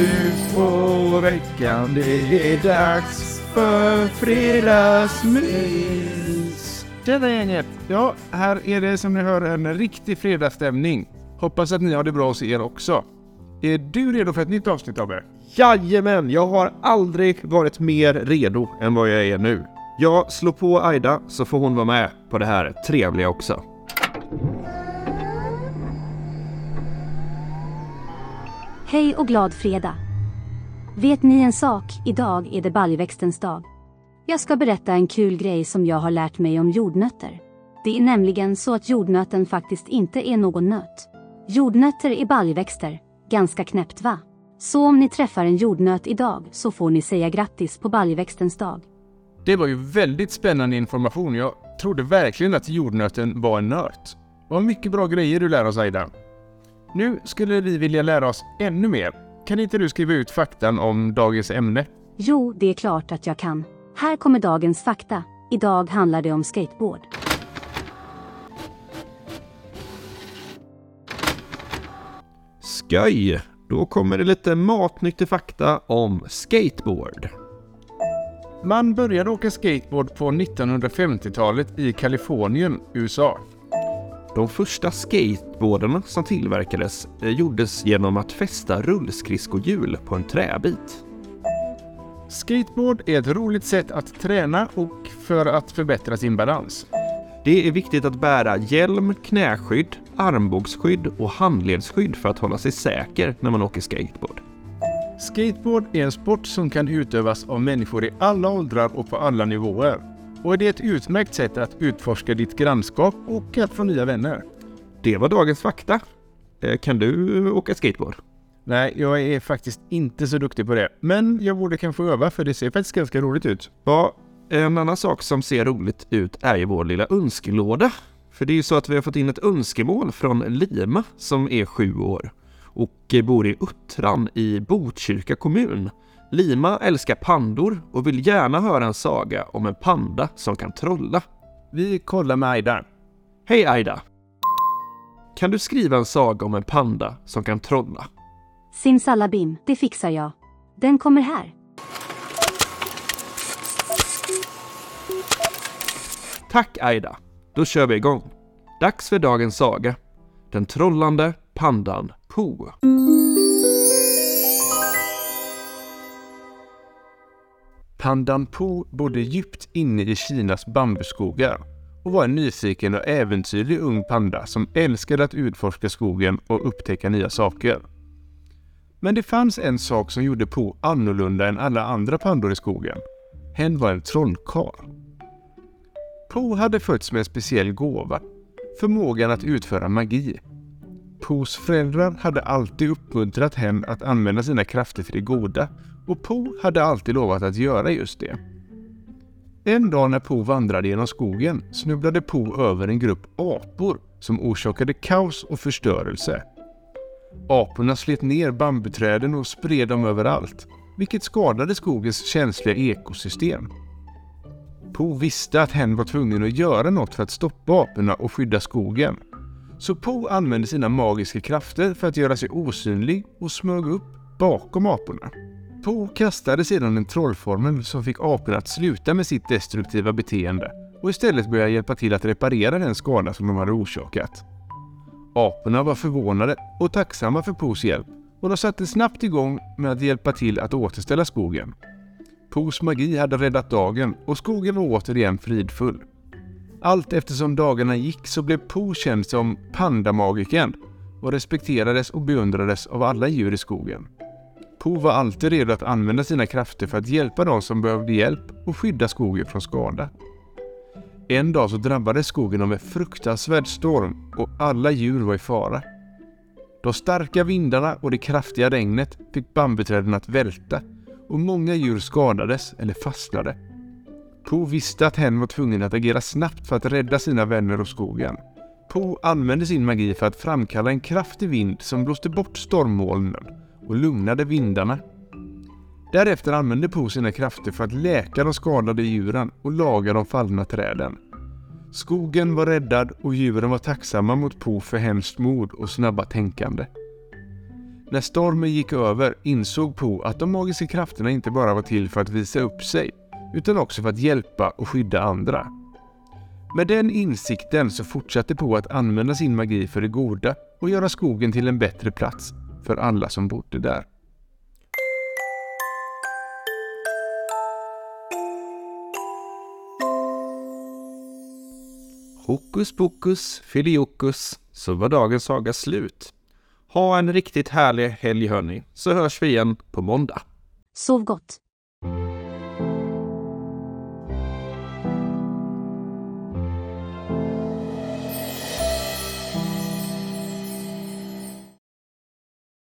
ufo-veckan. Det är dags för fredagsmys. Tjena gänget! Ja, här är det som ni hör en riktig fredagsstämning. Hoppas att ni har det bra hos er också. Är du redo för ett nytt avsnitt Abbe? Jajamän, jag har aldrig varit mer redo än vad jag är nu. Jag slår på Aida så får hon vara med på det här trevliga också. Hej och glad fredag! Vet ni en sak? Idag är det baljväxtens dag. Jag ska berätta en kul grej som jag har lärt mig om jordnötter. Det är nämligen så att jordnöten faktiskt inte är någon nöt. Jordnötter är baljväxter. Ganska knäppt va? Så om ni träffar en jordnöt idag så får ni säga grattis på baljväxtens dag. Det var ju väldigt spännande information. Jag trodde verkligen att jordnöten var en nöt. Vad mycket bra grejer du lär oss Aida. Nu skulle vi vilja lära oss ännu mer. Kan inte du skriva ut faktan om dagens ämne? Jo, det är klart att jag kan. Här kommer dagens fakta. Idag handlar det om skateboard. Skoj! Då kommer det lite matnyttig fakta om skateboard. Man började åka skateboard på 1950-talet i Kalifornien, USA. De första skateboardarna som tillverkades eh, gjordes genom att fästa rullskridskohjul på en träbit. Skateboard är ett roligt sätt att träna och för att förbättra sin balans. Det är viktigt att bära hjälm, knäskydd, armbågsskydd och handledsskydd för att hålla sig säker när man åker skateboard. Skateboard är en sport som kan utövas av människor i alla åldrar och på alla nivåer. Och det är ett utmärkt sätt att utforska ditt grannskap och att få nya vänner. Det var dagens fakta. Eh, Kan du åka skateboard? Nej, jag är faktiskt inte så duktig på det. Men jag borde kanske öva för det ser faktiskt ganska roligt ut. Ja, en annan sak som ser roligt ut är ju vår lilla önskelåda. För det är ju så att vi har fått in ett önskemål från Lima som är sju år och bor i Uttran i Botkyrka kommun. Lima älskar pandor och vill gärna höra en saga om en panda som kan trolla. Vi kollar med Aida. Hej Aida! Kan du skriva en saga om en panda som kan trolla? Simsalabim, det fixar jag. Den kommer här. Tack Aida! Då kör vi igång. Dags för dagens saga. Den trollande pandan Po. Pandan Po bodde djupt inne i Kinas bambuskogar och var en nyfiken och äventyrlig ung panda som älskade att utforska skogen och upptäcka nya saker. Men det fanns en sak som gjorde Po annorlunda än alla andra pandor i skogen. Hen var en trollkarl. Po hade fötts med en speciell gåva, förmågan att utföra magi. Pos föräldrar hade alltid uppmuntrat hen att använda sina krafter till det goda och Po hade alltid lovat att göra just det. En dag när Po vandrade genom skogen snubblade Po över en grupp apor som orsakade kaos och förstörelse. Aporna slet ner bambuträden och spred dem överallt, vilket skadade skogens känsliga ekosystem. Po visste att hen var tvungen att göra något för att stoppa aporna och skydda skogen. Så Po använde sina magiska krafter för att göra sig osynlig och smög upp bakom aporna. Po kastade sedan en trollformel som fick aporna att sluta med sitt destruktiva beteende och istället börja hjälpa till att reparera den skada som de hade orsakat. Aporna var förvånade och tacksamma för Pos hjälp och de satte snabbt igång med att hjälpa till att återställa skogen. Pos magi hade räddat dagen och skogen var återigen fridfull. Allt eftersom dagarna gick så blev Po känd som pandamagikern och respekterades och beundrades av alla djur i skogen. Po var alltid redo att använda sina krafter för att hjälpa de som behövde hjälp och skydda skogen från skada. En dag så drabbades skogen av en fruktansvärd storm och alla djur var i fara. De starka vindarna och det kraftiga regnet fick bambuträden att välta och många djur skadades eller fastnade. Po visste att hen var tvungen att agera snabbt för att rädda sina vänner och skogen. Po använde sin magi för att framkalla en kraftig vind som blåste bort stormmolnen och lugnade vindarna. Därefter använde Po sina krafter för att läka de skadade djuren och laga de fallna träden. Skogen var räddad och djuren var tacksamma mot Po för hemskt mod och snabba tänkande. När stormen gick över insåg Po att de magiska krafterna inte bara var till för att visa upp sig, utan också för att hjälpa och skydda andra. Med den insikten så fortsatte Po att använda sin magi för det goda och göra skogen till en bättre plats för alla som bodde där. Hokus pokus filiokus så var dagens saga slut. Ha en riktigt härlig helg hörni, så hörs vi igen på måndag. Sov gott.